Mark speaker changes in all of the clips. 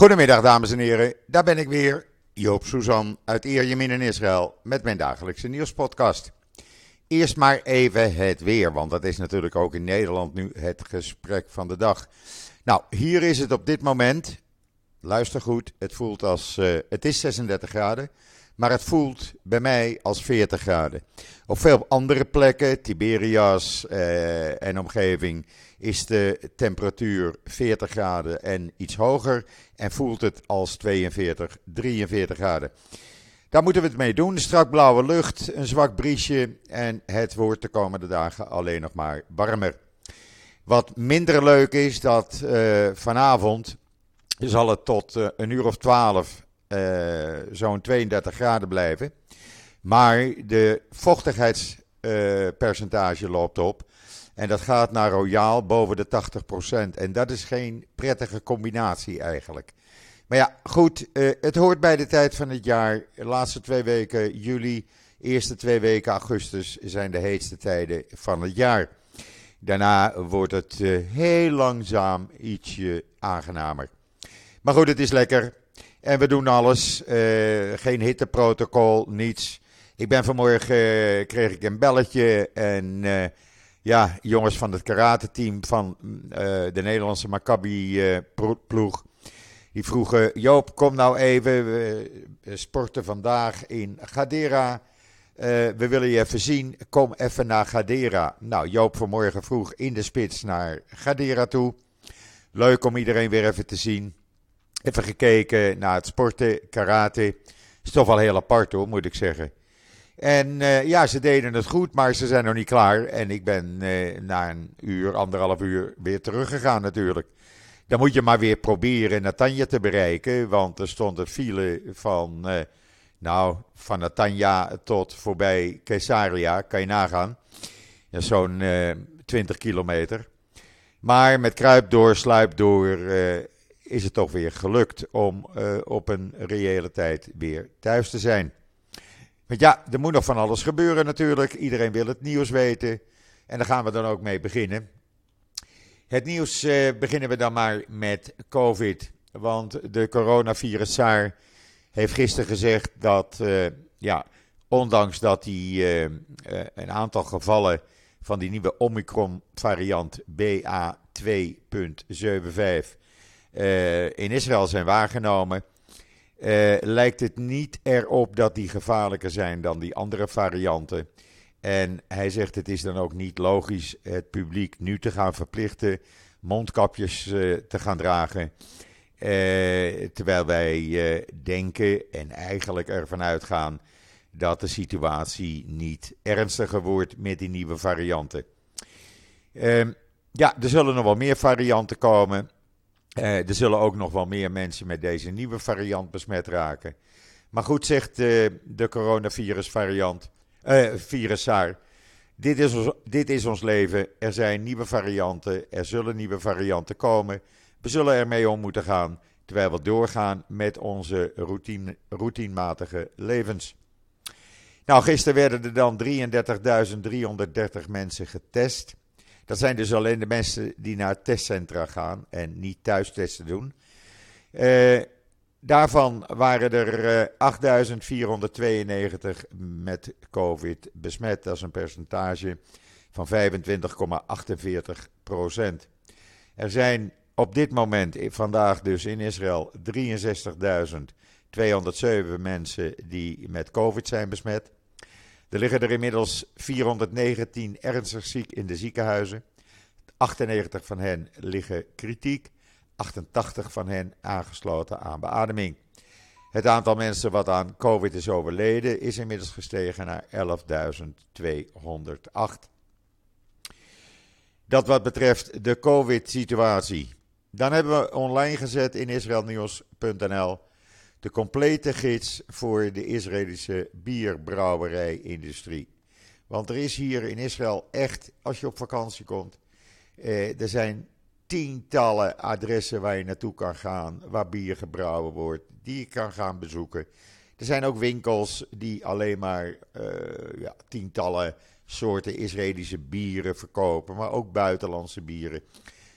Speaker 1: Goedemiddag dames en heren, daar ben ik weer, Joop Suzan uit Ierjemien in Israël met mijn dagelijkse nieuwspodcast. Eerst maar even het weer, want dat is natuurlijk ook in Nederland nu het gesprek van de dag. Nou, hier is het op dit moment, luister goed, het voelt als, uh, het is 36 graden, maar het voelt bij mij als 40 graden. Op veel andere plekken, Tiberias uh, en omgeving, is de temperatuur 40 graden en iets hoger en voelt het als 42, 43 graden. Daar moeten we het mee doen. Strak blauwe lucht, een zwak briesje en het wordt de komende dagen alleen nog maar warmer. Wat minder leuk is dat uh, vanavond zal het tot uh, een uur of 12 uh, zo'n 32 graden blijven. Maar de vochtigheidspercentage loopt op. En dat gaat naar royaal boven de 80%. En dat is geen prettige combinatie eigenlijk. Maar ja, goed, uh, het hoort bij de tijd van het jaar. De laatste twee weken juli, eerste twee weken augustus zijn de heetste tijden van het jaar. Daarna wordt het uh, heel langzaam ietsje aangenamer. Maar goed, het is lekker. En we doen alles. Uh, geen hitteprotocol, niets. Ik ben vanmorgen, kreeg ik een belletje en ja, jongens van het karate-team van uh, de Nederlandse Maccabi-ploeg. Uh, die vroegen: Joop, kom nou even. We sporten vandaag in Gadera. Uh, we willen je even zien. Kom even naar Gadera. Nou, Joop vanmorgen vroeg in de spits naar Gadera toe. Leuk om iedereen weer even te zien. Even gekeken naar het sporten, karate. Is toch wel heel apart hoor, moet ik zeggen. En uh, ja, ze deden het goed, maar ze zijn nog niet klaar. En ik ben uh, na een uur, anderhalf uur weer teruggegaan natuurlijk. Dan moet je maar weer proberen Natanja te bereiken. Want er stond een file van, uh, nou, van Natanja tot voorbij Caesarea, kan je nagaan. Zo'n 20 kilometer. Maar met kruip door, sluip door is het toch weer gelukt om op een reële tijd weer thuis te zijn. Want ja, er moet nog van alles gebeuren natuurlijk. Iedereen wil het nieuws weten. En daar gaan we dan ook mee beginnen. Het nieuws eh, beginnen we dan maar met COVID. Want de coronavirus heeft gisteren gezegd dat, uh, ja, ondanks dat hij uh, een aantal gevallen van die nieuwe Omicron-variant BA2.75 in Israël zijn waargenomen, uh, lijkt het niet erop dat die gevaarlijker zijn dan die andere varianten. En hij zegt het is dan ook niet logisch het publiek nu te gaan verplichten mondkapjes uh, te gaan dragen. Uh, terwijl wij denken en eigenlijk ervan uitgaan dat de situatie niet ernstiger wordt met die nieuwe varianten. Ehm, ja, er zullen nog wel meer varianten komen. Uh, er zullen ook nog wel meer mensen met deze nieuwe variant besmet raken. Maar goed, zegt uh, de coronavirus variant, uh, virusaar, dit is, ons, dit is ons leven. Er zijn nieuwe varianten, er zullen nieuwe varianten komen. We zullen ermee om moeten gaan, terwijl we doorgaan met onze routine, routinematige levens. Nou, gisteren werden er dan 33.330 mensen getest. Dat zijn dus alleen de mensen die naar testcentra gaan en niet thuis testen doen. Uh, daarvan waren er uh, eh, 8.492 met COVID besmet. Dat is een percentage van 25,48 procent. Er zijn op dit moment, vandaag dus in Israël, 63.207 mensen die met COVID zijn besmet. Er liggen er inmiddels 419 ernstig ziek in de ziekenhuizen. 98 van hen liggen kritiek, 88 van hen aangesloten aan beademing. Het aantal mensen wat aan COVID is overleden is inmiddels gestegen naar 11.208. Dat wat betreft de COVID-situatie. Dan hebben we online gezet in israelnieuws.nl de complete gids voor de Israëlische bierbrouwerijindustrie. Want er is hier in Israël echt, als je op vakantie komt, eh, er zijn tientallen adressen waar je naartoe kan gaan, waar bier gebrouwen wordt, die je kan gaan bezoeken. Er zijn ook winkels die alleen maar uh, ja, tientallen soorten Israëlische bieren verkopen, maar ook buitenlandse bieren.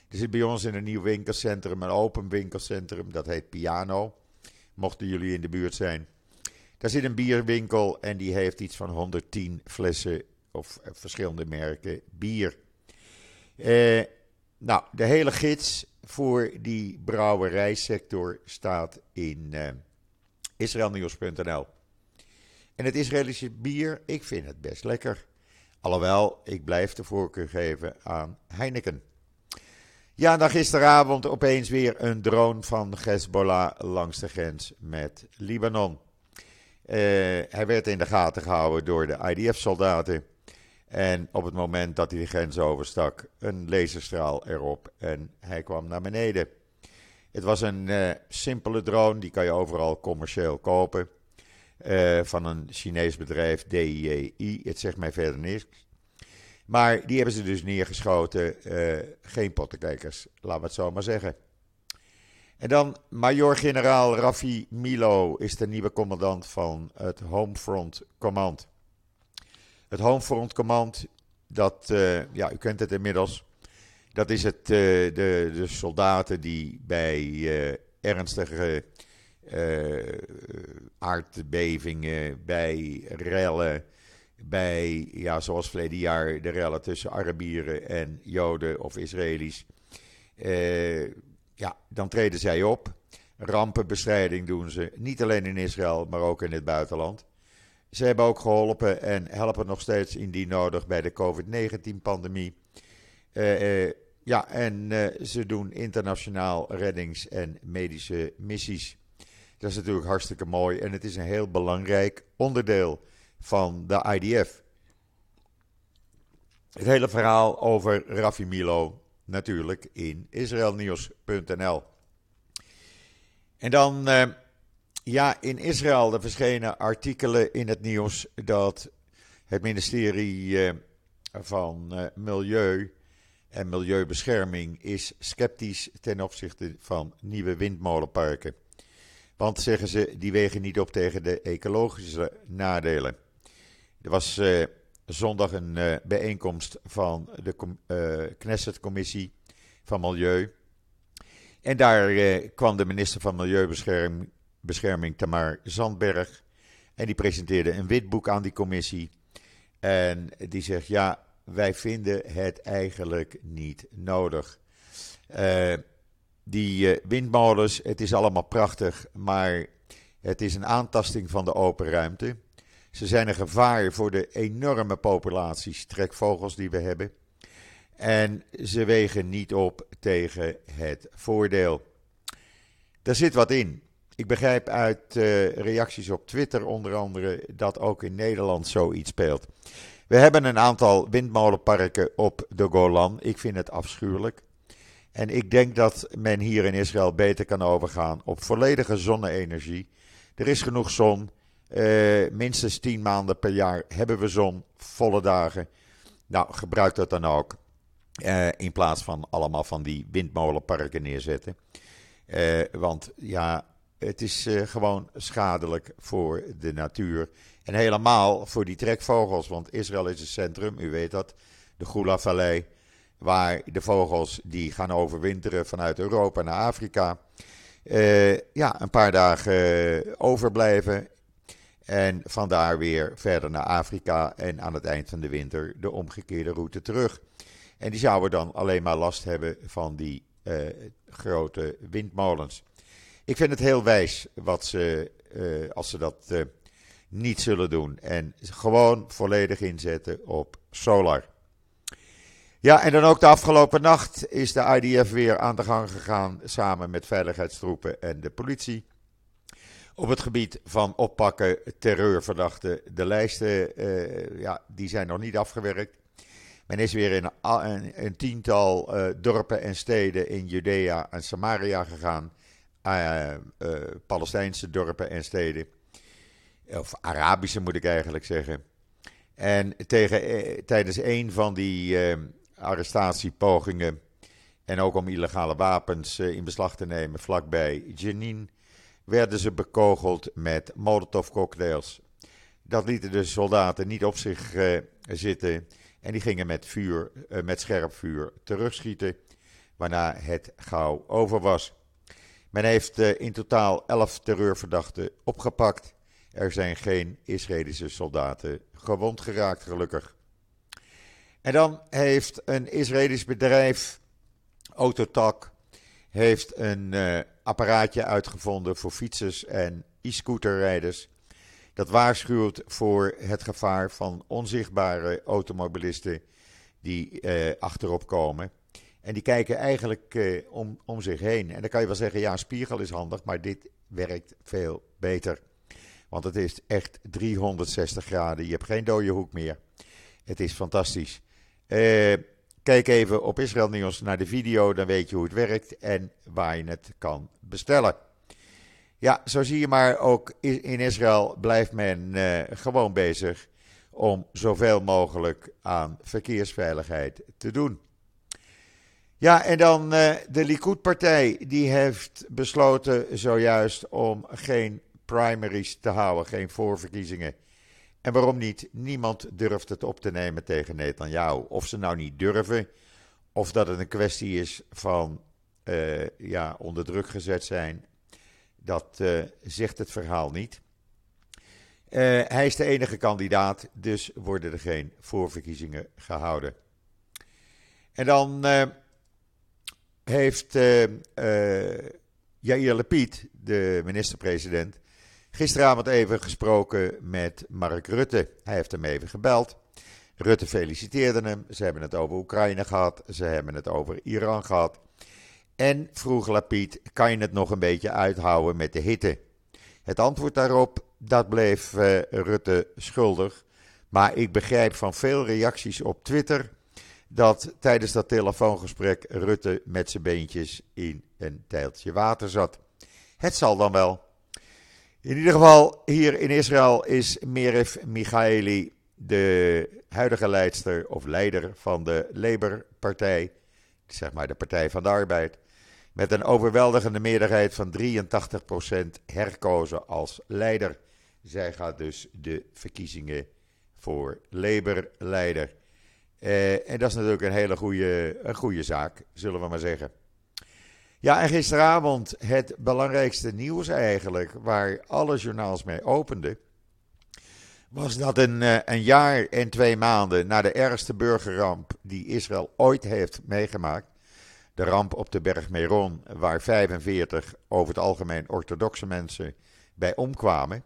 Speaker 1: Er zit bij ons in een nieuw winkelcentrum, een open winkelcentrum, dat heet Piano. Mochten jullie in de buurt zijn. Daar zit een bierwinkel en die heeft iets van 110 flessen of eh, verschillende merken bier. Eh, nou, de hele gids voor die brouwerijsector staat in uh. En het Israëlische bier, ik vind het best lekker. Alhoewel, ik blijf de voorkeur geven aan Heineken. Ja, dan gisteravond opeens weer een drone van Hezbollah langs de grens met Libanon. Uh, hij werd in de gaten gehouden door de IDF-soldaten. En op het moment dat hij de grens overstak, een laserstraal erop en hij kwam naar beneden. Het was een uh, simpele drone, die kan je overal commercieel kopen. Uh, van een Chinees bedrijf, DIEI. Het zegt mij verder niks. Maar die hebben ze dus neergeschoten. Uh, geen pottenkijkers, laten we het zo maar zeggen. En dan Major-generaal Rafi Milo is de nieuwe commandant van het Homefront Command. Het Homefront Command, dat, uh, ja, u kent het inmiddels. Dat is het, uh, de, de soldaten die bij ernstige aardbevingen, bij rellen, bij, ja, zoals verleden jaar, de rellen tussen Arabieren en Joden of Israëli's. ja, dan treden zij op. Rampenbestrijding doen ze, niet alleen in Israël, maar ook in het buitenland. Ze hebben ook geholpen en helpen nog steeds indien nodig bij de COVID-19-pandemie. Uh, uh, ja, en ze doen internationaal reddings- en medische missies. Dat is natuurlijk hartstikke mooi en het is een heel belangrijk onderdeel van de IDF. Het hele verhaal over Rafi Milo natuurlijk in israelnieuws.nl. En dan ja, in Israël er verschenen artikelen in het nieuws dat het ministerie eh, van eh, Milieu en Milieubescherming is sceptisch ten opzichte van nieuwe windmolenparken. Want zeggen ze, die wegen niet op tegen de ecologische nadelen. Er was uh, zondag een uh, bijeenkomst van de uh, Knesset-commissie van Milieu. En daar kwam de minister van Milieubescherming Bescherming Tamar Zandberg. En die presenteerde een witboek aan die commissie. En die zegt: Ja, wij vinden het eigenlijk niet nodig. Die windmolens, het is allemaal prachtig, maar het is een aantasting van de open ruimte. Ze zijn een gevaar voor de enorme populaties trekvogels die we hebben. En ze wegen niet op tegen het voordeel. Daar zit wat in. Ik begrijp uit uh, reacties op Twitter onder andere dat ook in Nederland zoiets speelt. We hebben een aantal windmolenparken op de Golan. Ik vind het afschuwelijk. En ik denk dat men hier in Israël beter kan overgaan op volledige zonne-energie. Er is genoeg zon. Uh, minstens 10 maanden per jaar hebben we zon, volle dagen. Nou, gebruik dat dan ook. Uh, in plaats van allemaal van die windmolenparken neerzetten. Uh, want ja, het is gewoon schadelijk voor de natuur. En helemaal voor die trekvogels. Want Israël is het centrum, u weet dat. De Gula-vallei. Waar de vogels die gaan overwinteren vanuit Europa naar Afrika. Ja, een paar dagen overblijven. En vandaar weer verder naar Afrika. En aan het eind van de winter de omgekeerde route terug. En die zouden dan alleen maar last hebben van die grote windmolens. Ik vind het heel wijs wat ze, uh, als ze dat uh, niet zullen doen. En gewoon volledig inzetten op solar. Ja, en dan ook de afgelopen nacht is de IDF weer aan de gang gegaan samen met veiligheidstroepen en de politie. Op het gebied van oppakken terreurverdachten. De lijsten uh, ja, die zijn nog niet afgewerkt. Men is weer in een, een tiental uh, dorpen en steden in Judea en Samaria gegaan uh, Palestijnse dorpen en steden. Of Arabische moet ik eigenlijk zeggen. En tegen, eh, tijdens een van die arrestatiepogingen. En ook om illegale wapens in beslag te nemen vlakbij Jenin. Werden ze bekogeld met molotovcocktails. Dat lieten de soldaten niet op zich zitten. En die gingen met vuur, met scherp vuur terugschieten. waarna het gauw over was. Men heeft in totaal 11 terreurverdachten opgepakt. Er zijn geen Israëlische soldaten gewond geraakt, gelukkig. En dan heeft een Israëlisch bedrijf, Autotak, heeft een uh, apparaatje uitgevonden voor fietsers en e-scooterrijders. Dat waarschuwt voor het gevaar van onzichtbare automobilisten die uh, achterop komen. En die kijken eigenlijk uh, om, om zich heen. En dan kan je wel zeggen, ja, spiegel is handig, maar dit werkt veel beter. Want het is echt 360 graden. Je hebt geen dode hoek meer. Het is fantastisch. Uh, kijk even op Israël Nieuws naar de video, dan weet je hoe het werkt en waar je het kan bestellen. Ja, zo zie je maar ook in Israël blijft men uh, gewoon bezig om zoveel mogelijk aan verkeersveiligheid te doen. Ja, en dan uh, de Likud-partij, die heeft besloten zojuist om geen primaries te houden, geen voorverkiezingen. En waarom niet? Niemand durft het op te nemen tegen Netanyahu. Of ze nou niet durven, of dat het een kwestie is van uh, ja, onder druk gezet zijn, dat uh, zegt het verhaal niet. Uh, hij is de enige kandidaat, dus worden er geen voorverkiezingen gehouden. En dan heeft Jair Lapid, de minister-president, Gisteravond even gesproken met Mark Rutte. Hij heeft hem even gebeld. Rutte feliciteerde hem. Ze hebben het over Oekraïne gehad. Ze hebben het over Iran gehad. En vroeg Lapid: kan je het nog een beetje uithouden met de hitte? Het antwoord daarop, dat bleef uh, Rutte schuldig. Maar ik begrijp van veel reacties op Twitter dat tijdens dat telefoongesprek Rutte met zijn beentjes in een teiltje water zat. Het zal dan wel. In ieder geval, hier in Israël is Merev Michaeli de huidige leidster of leider van de Labour-partij, zeg maar de Partij van de Arbeid, met een overweldigende meerderheid van 83% herkozen als leider. Zij gaat dus de verkiezingen voor Labour-leider. Eh, en dat is natuurlijk een hele goede, een goede zaak, zullen we maar zeggen. Ja, en gisteravond het belangrijkste nieuws eigenlijk, waar alle journaals mee openden, was dat een, eh, een jaar en twee maanden na de ergste burgerramp die Israël ooit heeft meegemaakt, de ramp op de berg Meron, waar 45 over het algemeen orthodoxe mensen bij omkwamen,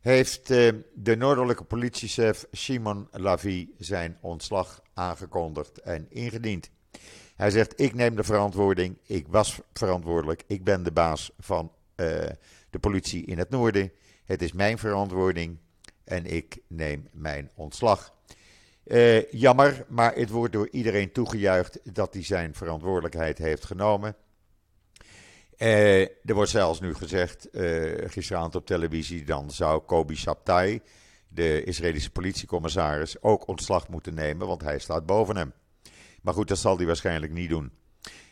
Speaker 1: heeft eh, de noordelijke politiechef Shimon Lavi zijn ontslag aangekondigd en ingediend. Hij zegt: Ik neem de verantwoording. Ik was verantwoordelijk. Ik ben de baas van uh, de politie in het noorden. Het is mijn verantwoording en ik neem mijn ontslag. Uh, jammer, maar het wordt door iedereen toegejuicht dat hij zijn verantwoordelijkheid heeft genomen. Uh, er wordt zelfs nu gezegd, uh, gisteravond op televisie, dan zou Kobi Shabtai, de Israëlische politiecommissaris, ook ontslag moeten nemen, want hij staat boven hem. Maar goed, dat zal hij waarschijnlijk niet doen.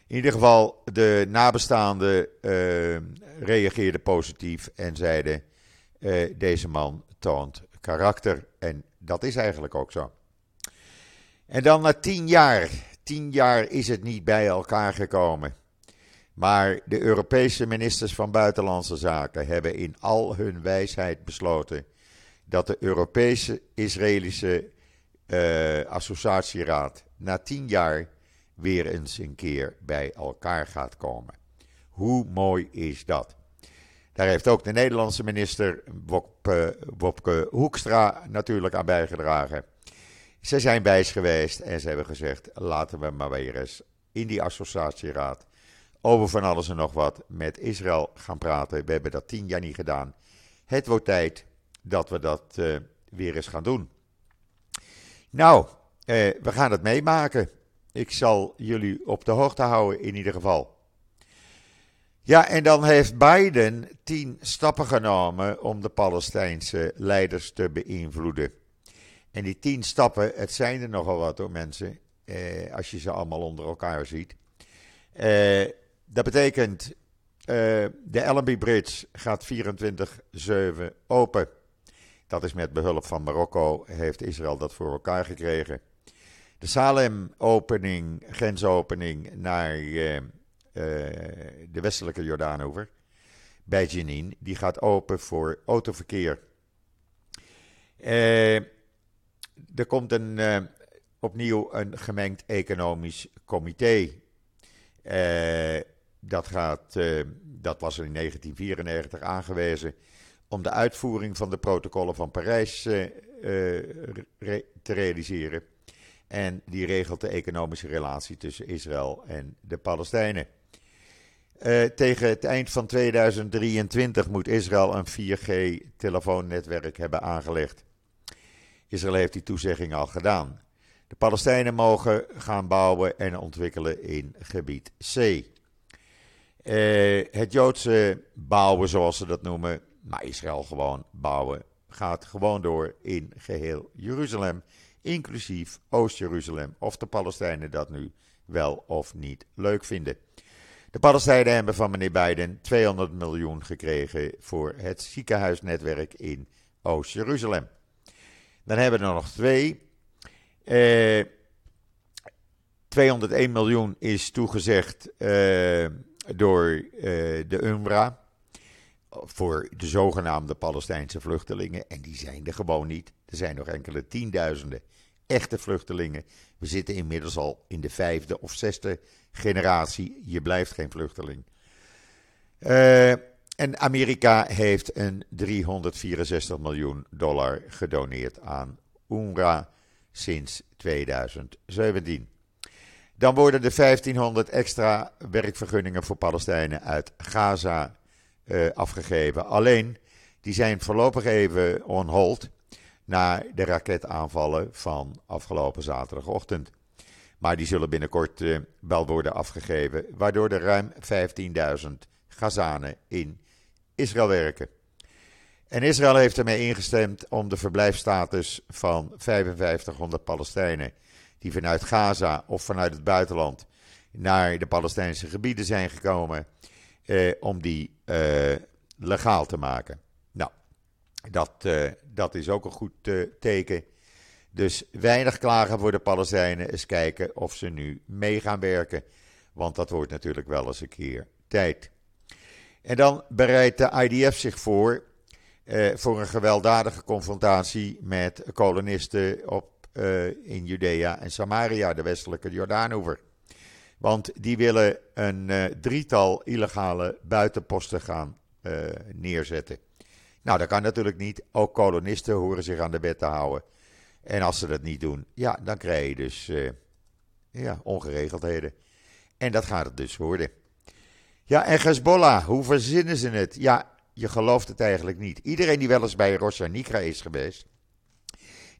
Speaker 1: In ieder geval, de nabestaanden uh, reageerden positief en zeiden: uh, deze man toont karakter. En dat is eigenlijk ook zo. En dan na tien jaar, tien jaar is het niet bij elkaar gekomen. Maar de Europese ministers van Buitenlandse Zaken hebben in al hun wijsheid besloten dat de Europese Israëlische uh, Associatieraad na tien jaar weer eens een keer bij elkaar gaat komen. Hoe mooi is dat? Daar heeft ook de Nederlandse minister Wopke, Wopke Hoekstra natuurlijk aan bijgedragen. Ze zijn wijs geweest en ze hebben gezegd: laten we maar weer eens in die associatieraad over van alles en nog wat met Israël gaan praten. We hebben dat tien jaar niet gedaan. Het wordt tijd dat we dat uh, weer eens gaan doen. Nou, eh, we gaan het meemaken. Ik zal jullie op de hoogte houden in ieder geval. Ja, en dan heeft Biden tien stappen genomen om de Palestijnse leiders te beïnvloeden. En die tien stappen, het zijn er nogal wat hoor mensen, eh, als je ze allemaal onder elkaar ziet. Eh, dat betekent, eh, de Allenby Bridge gaat 24-7 open. Dat is met behulp van Marokko, heeft Israël dat voor elkaar gekregen. De Salem-opening, grensopening naar eh, eh, de westelijke Jordaanover, bij Jenin, die gaat open voor autoverkeer. Eh, er komt een, opnieuw een gemengd economisch comité. Dat, gaat, dat was in 1994 aangewezen om de uitvoering van de protocollen van Parijs te realiseren. En die regelt de economische relatie tussen Israël en de Palestijnen. Eh, tegen het eind van 2023 moet Israël een 4G-telefoonnetwerk hebben aangelegd. Israël heeft die toezegging al gedaan. De Palestijnen mogen gaan bouwen en ontwikkelen in gebied C. Eh, het Joodse bouwen, zoals ze dat noemen, maar Israël gewoon bouwen, gaat gewoon door in geheel Jeruzalem, inclusief Oost-Jeruzalem, of de Palestijnen dat nu wel of niet leuk vinden. De Palestijnen hebben van meneer Biden 200 miljoen gekregen voor het ziekenhuisnetwerk in Oost-Jeruzalem. Dan hebben we er nog twee. Eh, 201 miljoen is toegezegd eh, door eh, de UNRWA voor de zogenaamde Palestijnse vluchtelingen. En die zijn er gewoon niet. Er zijn nog enkele tienduizenden echte vluchtelingen. We zitten inmiddels al in de vijfde of zesde generatie. Je blijft geen vluchteling. Eh, en Amerika heeft een 364 miljoen dollar gedoneerd aan UNRWA sinds 2017. Dan worden de 1500 extra werkvergunningen voor Palestijnen uit Gaza eh, afgegeven. Alleen, die zijn voorlopig even on hold na de raketaanvallen van afgelopen zaterdagochtend. Maar die zullen binnenkort eh, wel worden afgegeven, waardoor er ruim 15.000 Gazanen in Israël werken. En Israël heeft ermee ingestemd om de verblijfstatus van 5500 Palestijnen die vanuit Gaza of vanuit het buitenland naar de Palestijnse gebieden zijn gekomen, eh, om die eh, legaal te maken. Dat, eh, dat is ook een goed eh, teken. Dus weinig klagen voor de Palestijnen. Eens kijken of ze nu mee gaan werken. Want dat wordt natuurlijk wel eens een keer tijd. En dan bereidt de IDF zich voor eh, voor een gewelddadige confrontatie met kolonisten op, in Judea en Samaria, de westelijke Jordaanoever. Want die willen een drietal illegale buitenposten gaan neerzetten. Nou, dat kan natuurlijk niet. Ook kolonisten horen zich aan de wet te houden. En als ze dat niet doen, ja, dan krijg je dus eh, ja, ongeregeldheden. En dat gaat het dus worden. Ja, en Hezbollah, hoe verzinnen ze het? Ja, je gelooft het eigenlijk niet. Iedereen die wel eens bij Rosh Nikra is geweest,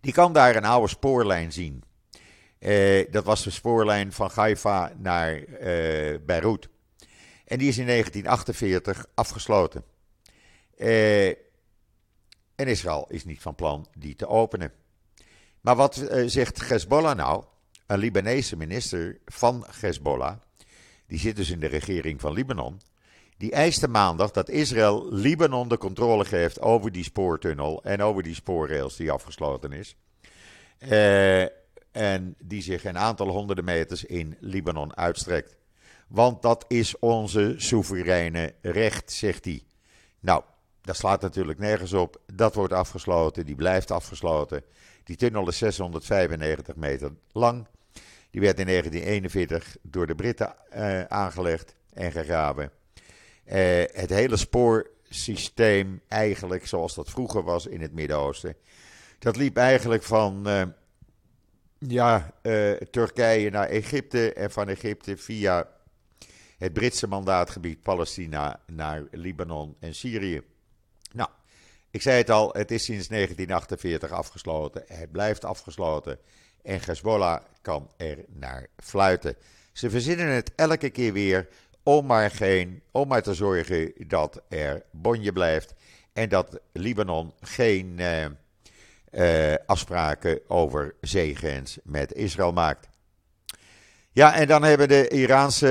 Speaker 1: die kan daar een oude spoorlijn zien. Eh, dat was de spoorlijn van Haifa naar eh, Beirut. En die is in 1948 afgesloten. Eh, en Israël is niet van plan die te openen. Maar wat eh, zegt Hezbollah nou? Een Libanese minister van Hezbollah, die zit dus in de regering van Libanon, die eiste maandag dat Israël Libanon de controle geeft over die spoortunnel en over die spoorrails die afgesloten is. Eh, en die zich een aantal honderden meters in Libanon uitstrekt. Want dat is onze soevereine recht, zegt hij. Nou, dat slaat natuurlijk nergens op. Dat wordt afgesloten, die blijft afgesloten. Die tunnel is 695 meter lang. Die werd in 1941 door de Britten uh, aangelegd en gegraven. Uh, het hele spoorsysteem, eigenlijk zoals dat vroeger was in het Midden-Oosten, dat liep eigenlijk van uh, ja, Turkije naar Egypte en van Egypte via het Britse mandaatgebied Palestina naar Libanon en Syrië. Nou, ik zei het al, het is sinds 1948 afgesloten. Het blijft afgesloten. En Hezbollah kan er naar fluiten. Ze verzinnen het elke keer weer om maar, geen, om maar te zorgen dat er bonje blijft. En dat Libanon geen uh, uh, afspraken over zeegrens met Israël maakt. Ja, en dan hebben de Iraanse,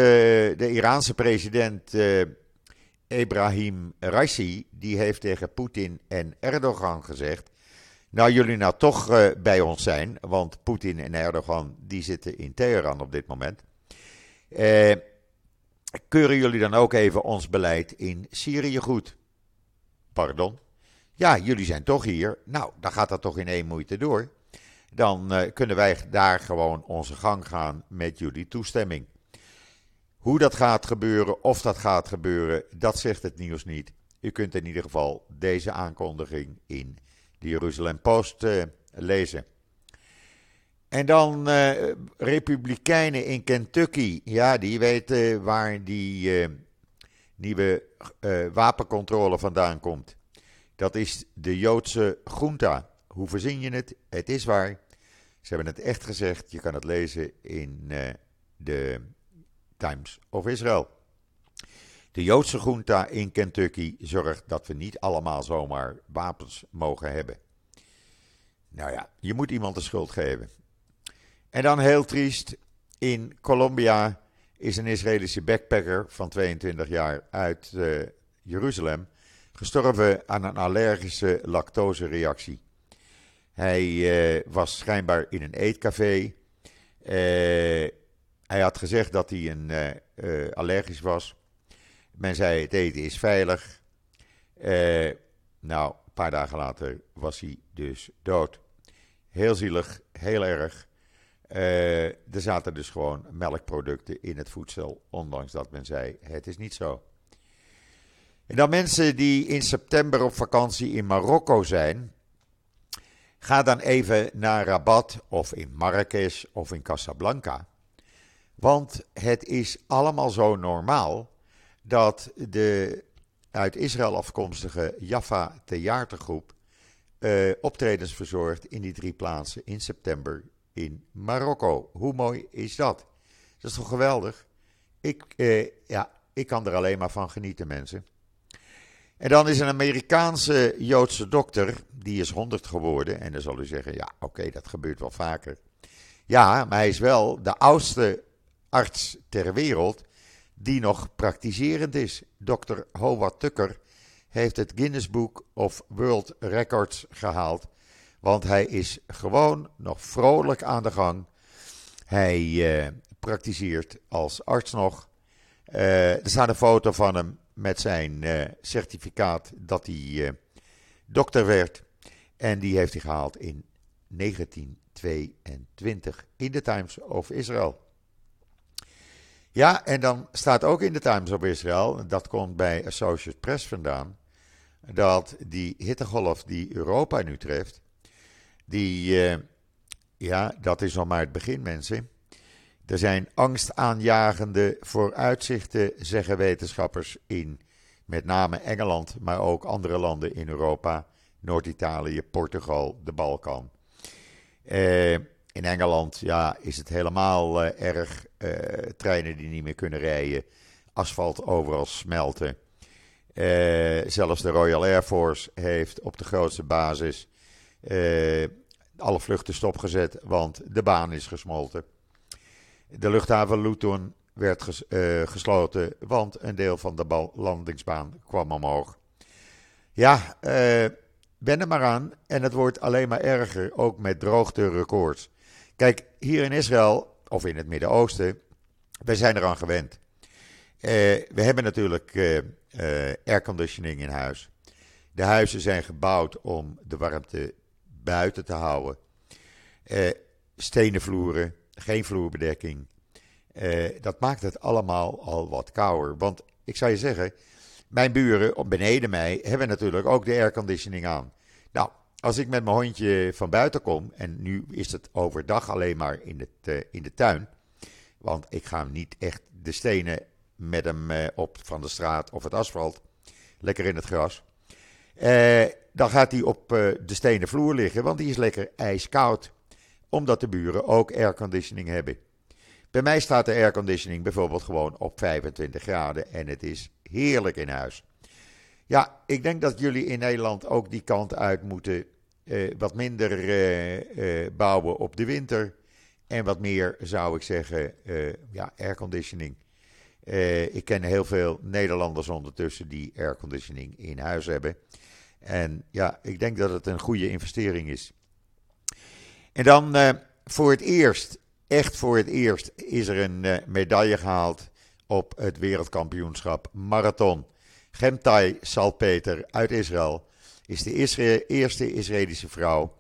Speaker 1: de Iraanse president uh, Ebrahim Raisi, die heeft tegen Poetin en Erdogan gezegd Nou, jullie nou toch uh, bij ons zijn, want Poetin en Erdogan die zitten in Teheran op dit moment. Uh, keuren jullie dan ook even ons beleid in Syrië goed? Pardon? Ja, jullie zijn toch hier. Nou, dan gaat dat toch in één moeite door. Dan uh, kunnen wij daar gewoon onze gang gaan met jullie toestemming. Hoe dat gaat gebeuren, of dat gaat gebeuren, dat zegt het nieuws niet. U kunt in ieder geval deze aankondiging in de Jeruzalem Post uh, lezen. En dan uh, Republikeinen in Kentucky. Ja, die weten waar die uh, nieuwe wapencontrole vandaan komt. Dat is de Joodse junta. Hoe verzin je het? Het is waar. Ze hebben het echt gezegd. Je kan het lezen in de Times of Israel. De Joodse junta in Kentucky zorgt dat we niet allemaal zomaar wapens mogen hebben. Nou ja, je moet iemand de schuld geven. En dan heel triest, in Colombia is een Israëlische backpacker van 22 jaar uit uh, Jeruzalem gestorven aan een allergische lactosereactie. Hij uh, was schijnbaar in een eetcafé. Uh, hij had gezegd dat hij een, allergisch was. Men zei het eten is veilig. Uh, nou, een paar dagen later was hij dus dood. Heel zielig, heel erg. Er zaten dus gewoon melkproducten in het voedsel, ondanks dat men zei het is niet zo. En dan mensen die in september op vakantie in Marokko zijn, ga dan even naar Rabat of in Marrakesh of in Casablanca. Want het is allemaal zo normaal dat de uit Israël afkomstige Jaffa Theatergroep uh, optredens verzorgt in die drie plaatsen in september in Marokko. Hoe mooi is dat? Dat is toch geweldig? Ik, uh, ja, ik kan er alleen maar van genieten, mensen. En dan is een Amerikaanse Joodse dokter, die is 100 geworden. En dan zal u zeggen, ja, oké, dat gebeurt wel vaker. Ja, maar hij is wel de oudste arts ter wereld die nog praktiserend is. Dr. Howard Tucker heeft het Guinness Book of World Records gehaald. Want hij is gewoon nog vrolijk aan de gang. Hij uh, praktiseert als arts nog. Uh, er staat een foto van hem met zijn uh, certificaat dat hij dokter werd. En die heeft hij gehaald in 1922 in de Times of Israel. Ja, en dan staat ook in de Times of Israel, dat komt bij Associated Press vandaan, dat die hittegolf die Europa nu treft, die, uh, ja, dat is nog maar het begin, mensen. Er zijn angstaanjagende vooruitzichten, zeggen wetenschappers in met name Engeland, maar ook andere landen in Europa, Noord-Italië, Portugal, de Balkan. Uh, in Engeland ja, is het helemaal uh, erg. Uh, treinen die niet meer kunnen rijden. Asfalt overal smelten. Uh, zelfs de Royal Air Force heeft op de grootste basis alle vluchten stopgezet, want de baan is gesmolten. De luchthaven Luton werd ges, gesloten, want een deel van de landingsbaan kwam omhoog. Ja, ben er maar aan. En het wordt alleen maar erger, ook met droogte records. Kijk, hier in Israël, of in het Midden-Oosten, wij zijn eraan gewend. Uh, we hebben natuurlijk uh, uh, airconditioning in huis. De huizen zijn gebouwd om de warmte buiten te houden. stenen vloeren, geen vloerbedekking. dat maakt het allemaal al wat kouder. Want ik zou je zeggen, mijn buren beneden mij hebben natuurlijk ook de airconditioning aan. Nou, als ik met mijn hondje van buiten kom, en nu is het overdag alleen maar in, het, uh, in de tuin, want ik ga niet echt de stenen met hem uh, op van de straat of het asfalt, lekker in het gras. Uh, dan gaat hij op de stenen vloer liggen, want die is lekker ijskoud, omdat de buren ook airconditioning hebben. Bij mij staat de airconditioning bijvoorbeeld gewoon op 25 graden en het is heerlijk in huis. Ja, ik denk dat jullie in Nederland ook die kant uit moeten. Uh, wat minder uh, uh, bouwen op de winter. En wat meer, zou ik zeggen, ja, airconditioning. ik ken heel veel Nederlanders ondertussen die airconditioning in huis hebben. En ja, ik denk dat het een goede investering is. En dan voor het eerst, echt voor het eerst, is er een medaille gehaald op het wereldkampioenschap marathon. Gemtai Salpeter uit Israël is de eerste Israëlische vrouw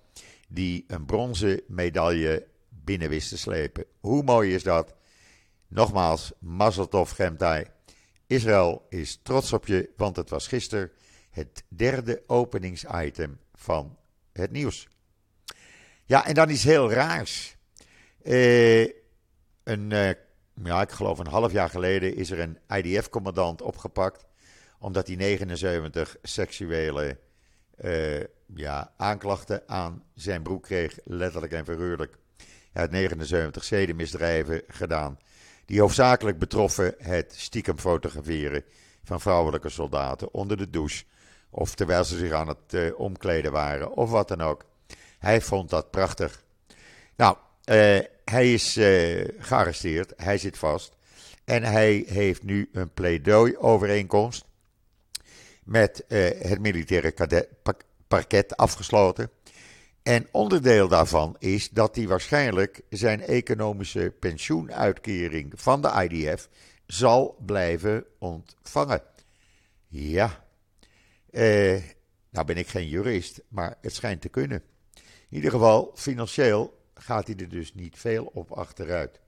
Speaker 1: die een bronzen medaille binnen wist te slepen. Hoe mooi is dat? Nogmaals, Mazeltov Gemtai. Israël is trots op je, want het was gisteren het derde openingsitem van het nieuws. Ja, en dan iets heel raars. Uh, een, uh, ja, ik geloof een half jaar geleden is er een IDF-commandant opgepakt. Omdat hij 79 seksuele uh, ja, aanklachten aan zijn broek kreeg, letterlijk en verruurlijk. Hij had 79 zedenmisdrijven gedaan. Die hoofdzakelijk betroffen het stiekem fotograferen van vrouwelijke soldaten onder de douche. Of terwijl ze zich aan het uh, omkleden waren, of wat dan ook. Hij vond dat prachtig. Nou, uh, hij is gearresteerd, hij zit vast. En hij heeft nu een pleidooi-overeenkomst met het militaire parket afgesloten. En onderdeel daarvan is dat hij waarschijnlijk zijn economische pensioenuitkering van de IDF zal blijven ontvangen. Ja, eh, nou ben ik geen jurist, maar het schijnt te kunnen. In ieder geval, financieel gaat hij er dus niet veel op achteruit.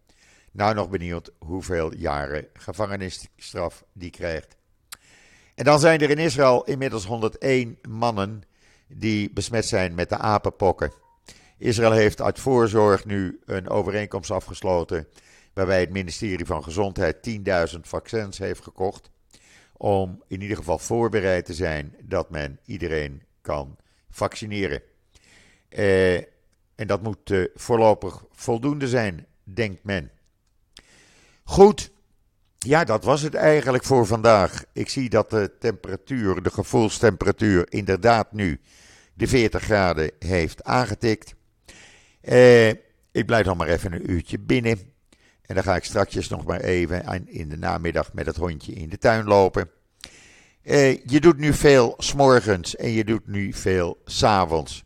Speaker 1: Nou, nog benieuwd hoeveel jaren gevangenisstraf die krijgt. En dan zijn er in Israël inmiddels 101 mannen die besmet zijn met de apenpokken. Israël heeft uit voorzorg nu een overeenkomst afgesloten waarbij het ministerie van Gezondheid 10.000 vaccins heeft gekocht om in ieder geval voorbereid te zijn dat men iedereen kan vaccineren. Eh, en dat moet uh, voorlopig voldoende zijn, denkt men. Goed, ja, dat was het eigenlijk voor vandaag. Ik zie dat de temperatuur, de gevoelstemperatuur, inderdaad nu de 40 graden heeft aangetikt. Eh, ik blijf nog maar even een uurtje binnen. En dan ga ik straks nog maar even in de namiddag met het hondje in de tuin lopen. Eh, je doet nu veel s'morgens en je doet nu veel s'avonds.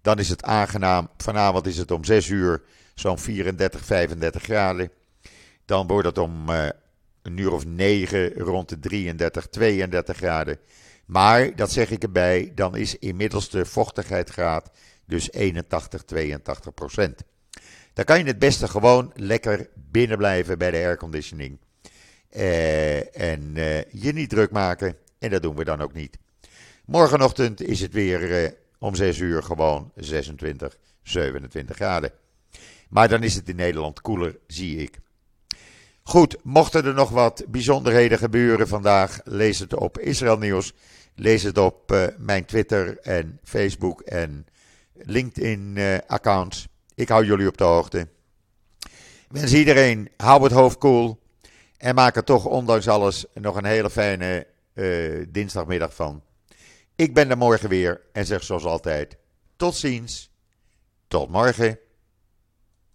Speaker 1: Dan is het aangenaam. Vanavond is het om 6 uur zo'n 34, 35 graden. Dan wordt het om uh, een uur of 9 rond de 33, 32 graden. Maar, dat zeg ik erbij, dan is inmiddels de vochtigheidsgraad dus 81, 82 procent. Dan kan je het beste gewoon lekker binnen blijven bij de airconditioning. Uh, en uh, je niet druk maken. En dat doen we dan ook niet. Morgenochtend is het weer uh, om 6 uur gewoon 26, 27 graden. Maar dan is het in Nederland koeler, zie ik. Goed, mochten er nog wat bijzonderheden gebeuren vandaag, lees het op Israël Nieuws. Lees het op uh, mijn Twitter en Facebook en LinkedIn uh, accounts. Ik hou jullie op de hoogte. Wens iedereen, hou het hoofd koel. Cool, en maak er toch ondanks alles nog een hele fijne uh, dinsdagmiddag van. Ik ben er morgen weer en zeg zoals altijd: tot ziens. Tot morgen.